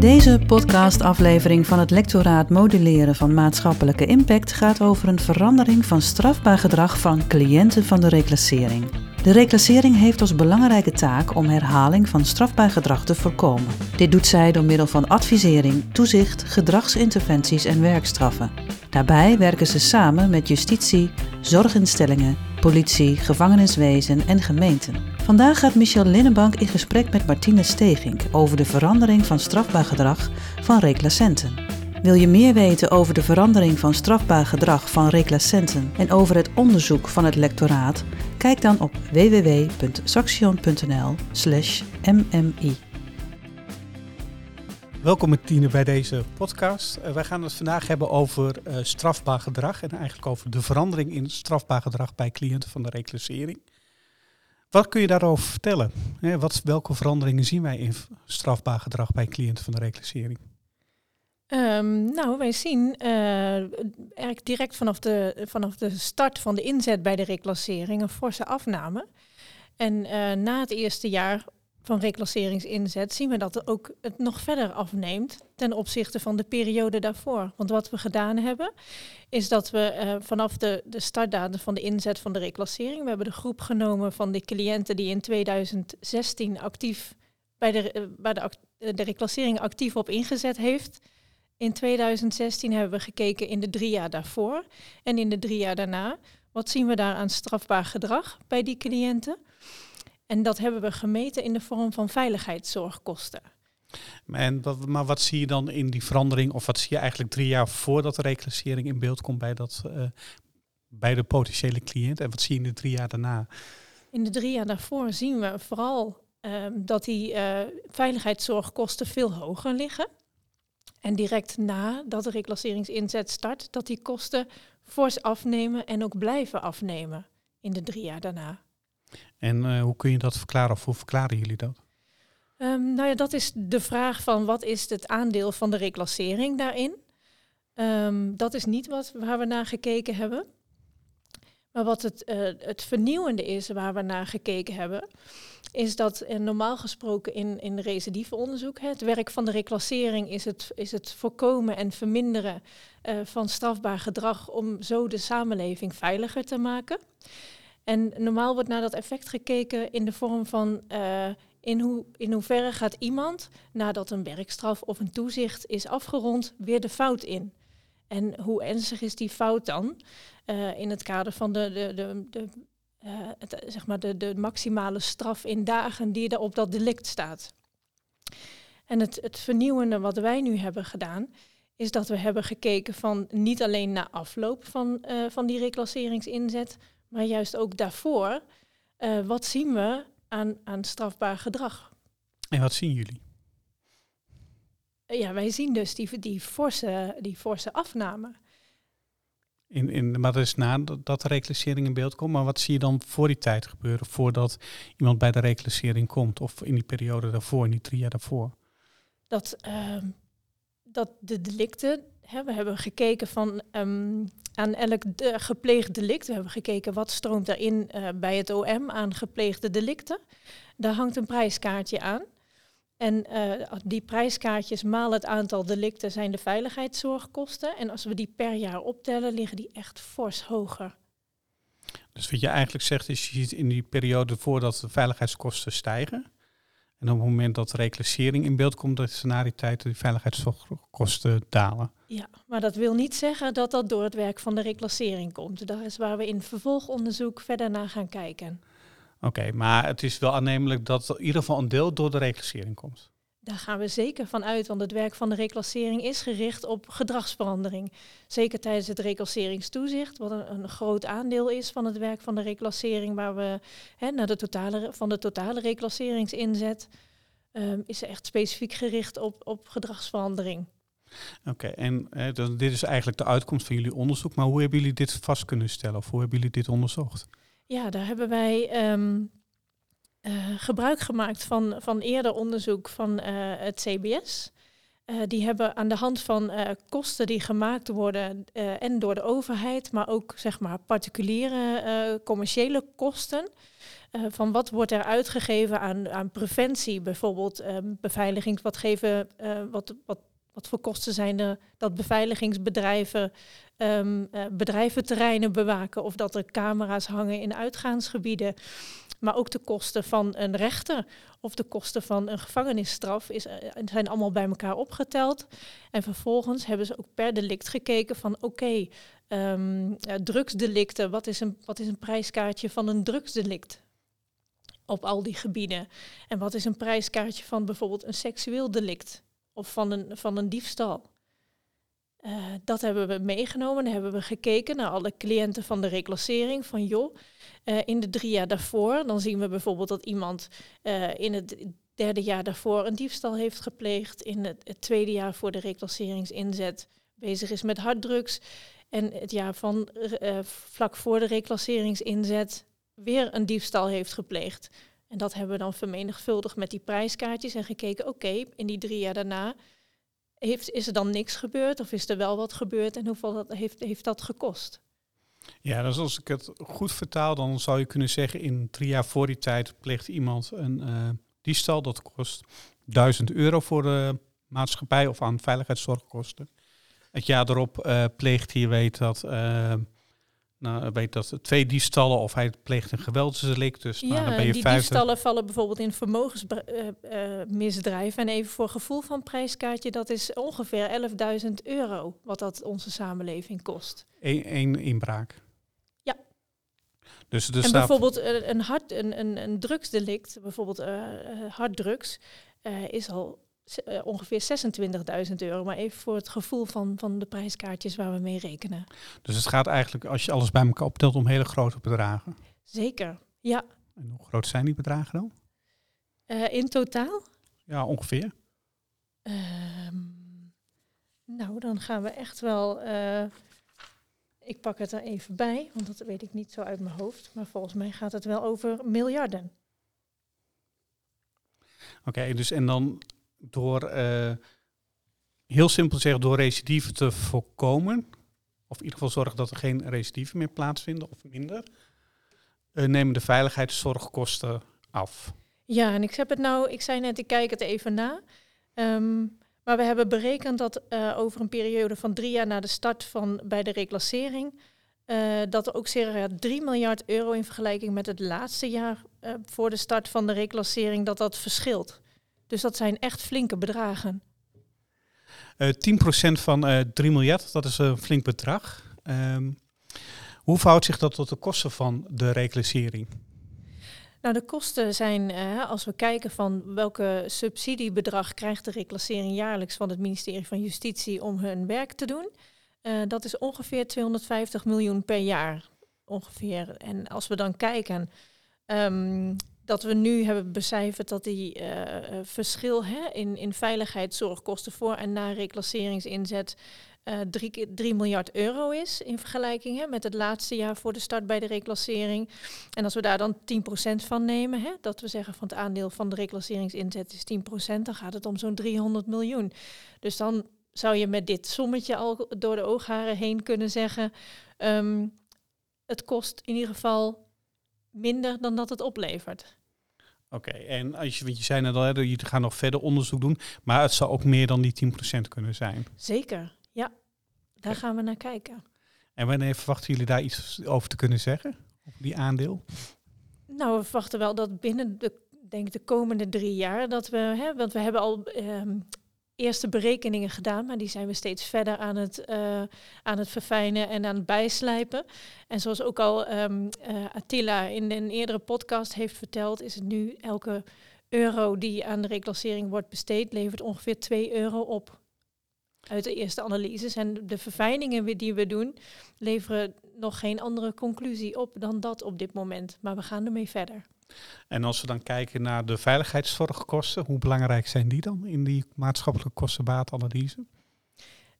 Deze podcastaflevering van het lectoraat Moduleren van Maatschappelijke Impact gaat over een verandering van strafbaar gedrag van cliënten van de reclassering. De reclassering heeft als belangrijke taak om herhaling van strafbaar gedrag te voorkomen. Dit doet zij door middel van advisering, toezicht, gedragsinterventies en werkstraffen. Daarbij werken ze samen met justitie, zorginstellingen, politie, gevangeniswezen en gemeenten. Vandaag gaat Michel Linnenbank in gesprek met Martine Stegink over de verandering van strafbaar gedrag van reclassenten. Wil je meer weten over de verandering van strafbaar gedrag van reclassenten en over het onderzoek van het lectoraat? Kijk dan op www.saxion.nl/mmi. Welkom Martine bij deze podcast. Uh, wij gaan het vandaag hebben over uh, strafbaar gedrag en eigenlijk over de verandering in strafbaar gedrag bij cliënten van de reclassering. Wat kun je daarover vertellen? Wat, welke veranderingen zien wij in strafbaar gedrag bij cliënten van de reclassering? Um, nou, wij zien uh, eigenlijk direct vanaf de, vanaf de start van de inzet bij de reclassering een forse afname. En na het eerste jaar van reclasseringsinzet zien we dat het ook het nog verder afneemt ten opzichte van de periode daarvoor. Want wat we gedaan hebben, is dat we uh, vanaf de, de startdatum van de inzet van de reclassering, we hebben de groep genomen van de cliënten die in 2016 actief bij de, bij de, de reclassering actief op ingezet heeft. In 2016 hebben we gekeken in de drie jaar daarvoor en in de drie jaar daarna. Wat zien we daar aan strafbaar gedrag bij die cliënten? En dat hebben we gemeten in de vorm van veiligheidszorgkosten. En maar wat zie je dan in die verandering, of wat zie je eigenlijk drie jaar voordat de reclassering in beeld komt bij, dat, uh, bij de potentiële cliënt? En wat zie je in de drie jaar daarna? In de drie jaar daarvoor zien we vooral uh, dat die uh, veiligheidszorgkosten veel hoger liggen. En direct na dat de reclasseringsinzet start, dat die kosten fors afnemen en ook blijven afnemen in de drie jaar daarna. En uh, hoe kun je dat verklaren of hoe verklaren jullie dat? Um, nou ja, dat is de vraag van wat is het aandeel van de reclassering daarin? Um, dat is niet wat, waar we naar gekeken hebben. Maar wat het, uh, het vernieuwende is waar we naar gekeken hebben, is dat uh, normaal gesproken in, in recidieveonderzoek, het werk van de reclassering is het, is het voorkomen en verminderen van strafbaar gedrag om zo de samenleving veiliger te maken. En normaal wordt naar dat effect gekeken in de vorm van uh, in, hoe, in hoeverre gaat iemand, nadat een werkstraf of een toezicht is afgerond, weer de fout in. En hoe ernstig is die fout dan uh, in het kader van de, de, de, de, het, zeg maar de, de maximale straf in dagen die er op dat delict staat. En het, het vernieuwende wat wij nu hebben gedaan, is dat we hebben gekeken van niet alleen na afloop van, van die reclasseringsinzet, maar juist ook daarvoor, uh, wat zien we aan, aan strafbaar gedrag? En wat zien jullie? Ja, wij zien dus die, die, forse, die forse afname. In, in, maar dat is na dat de reclassering in beeld komt. Maar wat zie je dan voor die tijd gebeuren, voordat iemand bij de reclassering komt? Of in die periode daarvoor, in die drie jaar daarvoor? Dat, uh, dat de delicten, we hebben gekeken van um, aan elk gepleegd delict. We hebben gekeken wat stroomt daarin uh, bij het OM aan gepleegde delicten. Daar hangt een prijskaartje aan. En uh, die prijskaartjes maal het aantal delicten zijn de veiligheidszorgkosten. En als we die per jaar optellen, liggen die echt fors hoger. Dus wat je eigenlijk zegt is, je ziet in die periode voordat de veiligheidskosten stijgen. En op het moment dat de reclassering in beeld komt, dat is na die tijd die veiligheidskosten dalen. Ja, maar dat wil niet zeggen dat dat door het werk van de reclassering komt. Dat is waar we in vervolgonderzoek verder naar gaan kijken. Oké, okay, maar het is wel aannemelijk dat in ieder geval een deel door de reclassering komt. Daar gaan we zeker van uit, want het werk van de reclassering is gericht op gedragsverandering. Zeker tijdens het reclasseringstoezicht, wat een, een groot aandeel is van het werk van de reclassering, waar we hè, naar de totale, van de totale reclasseringsinzet, um, is echt specifiek gericht op, op gedragsverandering. Oké, okay, en eh, dit is eigenlijk de uitkomst van jullie onderzoek, maar hoe hebben jullie dit vast kunnen stellen of hoe hebben jullie dit onderzocht? Ja, daar hebben wij um, uh, gebruik gemaakt van, van eerder onderzoek van uh, het CBS. Uh, die hebben aan de hand van kosten die gemaakt worden en door de overheid, maar ook zeg maar particuliere commerciële kosten, van wat wordt er uitgegeven aan, aan preventie, bijvoorbeeld beveiliging, wat geven, wat, wat, wat voor kosten zijn er dat beveiligingsbedrijven uh, bedrijventerreinen bewaken of dat er camera's hangen in uitgaansgebieden. Maar ook de kosten van een rechter of de kosten van een gevangenisstraf is, zijn allemaal bij elkaar opgeteld. En vervolgens hebben ze ook per delict gekeken van oké, um, drugsdelicten, wat is, een, wat is een prijskaartje van een drugsdelict? Op al die gebieden. En wat is een prijskaartje van bijvoorbeeld een seksueel delict of van een, van een diefstal? Uh, dat hebben we meegenomen. Dan hebben we gekeken naar alle cliënten van de reclassering. Van joh, uh, in de drie jaar daarvoor, dan zien we bijvoorbeeld dat iemand uh, in het derde jaar daarvoor een diefstal heeft gepleegd. In het, tweede jaar voor de reclasseringsinzet bezig is met harddrugs. En het jaar van vlak voor de reclasseringsinzet weer een diefstal heeft gepleegd. En dat hebben we dan vermenigvuldigd met die prijskaartjes en gekeken, oké, in die drie jaar daarna heeft, is er dan niks gebeurd of is er wel wat gebeurd en hoeveel heeft, heeft dat gekost? Ja, dus als ik het goed vertaal, dan zou je kunnen zeggen in drie jaar voor die tijd pleegt iemand een uh, diefstal. Dat kost 1000 euro voor de maatschappij of aan veiligheidszorgkosten. Het jaar erop uh, pleegt hij, weet dat, uh, nou, weet dat twee diefstallen of hij pleegt een geweldsdelict. Dus ja, nou, dan ben je die 50... diefstallen vallen bijvoorbeeld in vermogensmisdrijf. en even voor gevoel van prijskaartje, dat is ongeveer 11.000 euro wat dat onze samenleving kost. Eén een inbraak. Ja. Dus, en staat... bijvoorbeeld een, hard, een, een, een drugsdelict, bijvoorbeeld uh, harddrugs, is al uh, ongeveer 26.000 euro. Maar even voor het gevoel van, van de prijskaartjes waar we mee rekenen. Dus het gaat eigenlijk, als je alles bij elkaar optelt, om hele grote bedragen. Zeker, ja. En hoe groot zijn die bedragen dan? Uh, in totaal? Ja, ongeveer. Um, nou, dan gaan we echt wel. Uh, ik pak het er even bij, want dat weet ik niet zo uit mijn hoofd. Maar volgens mij gaat het wel over miljarden. Oké, okay, dus en dan door, uh, heel simpel zeggen, door recidieven te voorkomen, of in ieder geval zorgen dat er geen recidieven meer plaatsvinden of minder, uh, nemen de veiligheidszorgkosten af. Ja, en ik heb het nou, ik zei net, ik kijk het even na. Um, maar we hebben berekend dat uh, over een periode van drie jaar na de start van bij de reclassering, dat er ook circa 3 miljard euro in vergelijking met het laatste jaar voor de start van de reclassering, dat dat verschilt. Dus dat zijn echt flinke bedragen. Uh, 10% van uh, 3 miljard, dat is een flink bedrag. Um, hoe verhoudt zich dat tot de kosten van de reclassering? Nou, de kosten zijn, uh, als we kijken van welke subsidiebedrag krijgt de reclassering jaarlijks van het ministerie van Justitie om hun werk te doen. Dat is ongeveer 250 miljoen per jaar. Ongeveer. En als we dan kijken um, dat we nu hebben becijferd dat die uh, verschil hè, in, in veiligheidszorgkosten voor en na reclasseringsinzet uh, 3 miljard euro is in vergelijking hè, met het laatste jaar voor de start bij de reclassering. En als we daar dan 10% van nemen, hè, dat we zeggen van het aandeel van de reclasseringsinzet is 10%, dan gaat het om zo'n 300 miljoen. Dus dan zou je met dit sommetje al door de oogharen heen kunnen zeggen, um, het kost in ieder geval minder dan dat het oplevert. Oké, okay, en als je, want je zei net al, je gaat nog verder onderzoek doen, maar het zou ook meer dan die 10% kunnen zijn. Zeker, ja. Daar gaan we naar kijken. En wanneer verwachten jullie daar iets over te kunnen zeggen, op die aandeel? Nou, we verwachten wel dat binnen de, denk de komende drie jaar, dat we, hè, want we hebben al um, eerste berekeningen gedaan, maar die zijn we steeds verder aan het, uh, aan het verfijnen en aan het bijslijpen. En zoals ook al um, Attila in een eerdere podcast heeft verteld, is het nu elke euro die aan de reclassering wordt besteed, levert ongeveer 2 euro op. Uit de eerste analyses. En de verfijningen die we doen, leveren nog geen andere conclusie op dan dat op dit moment. Maar we gaan ermee verder. En als we dan kijken naar de veiligheidszorgkosten, hoe belangrijk zijn die dan in die maatschappelijke kostenbaatanalyse?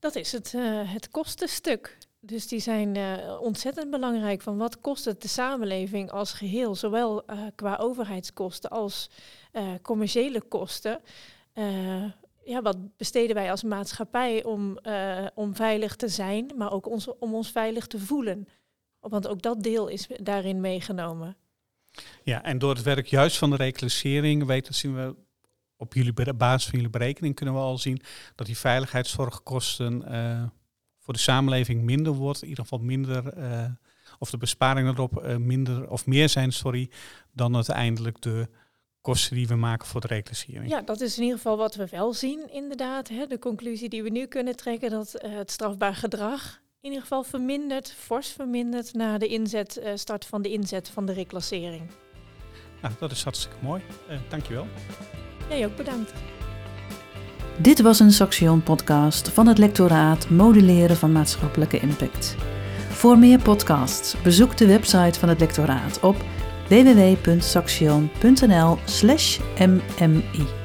Dat is het, uh, het kostenstuk. Dus die zijn uh, ontzettend belangrijk van wat kost het de samenleving als geheel, zowel uh, qua overheidskosten als commerciële kosten. ja, wat besteden wij als maatschappij om, om veilig te zijn, maar ook om ons veilig te voelen? Want ook dat deel is daarin meegenomen. Ja, en door het werk juist van de reclassering weten, zien we op jullie basis van jullie berekening kunnen we al zien dat die veiligheidszorgkosten uh, voor de samenleving minder wordt, in ieder geval minder, uh, of de besparingen erop uh, minder of meer zijn, sorry, dan uiteindelijk de kosten die we maken voor de reclassering. Ja, dat is in ieder geval wat we wel zien, inderdaad. Hè. De conclusie die we nu kunnen trekken, dat het strafbaar gedrag in ieder geval vermindert, fors vermindert na de inzet, start van de inzet van de reclassering. Nou, dat is hartstikke mooi. Uh, dankjewel. Jij ook bedankt. Dit was een Saxion-podcast van het lectoraat Moduleren van Maatschappelijke Impact. Voor meer podcasts bezoek de website van het lectoraat op www.saxion.nl/mmi.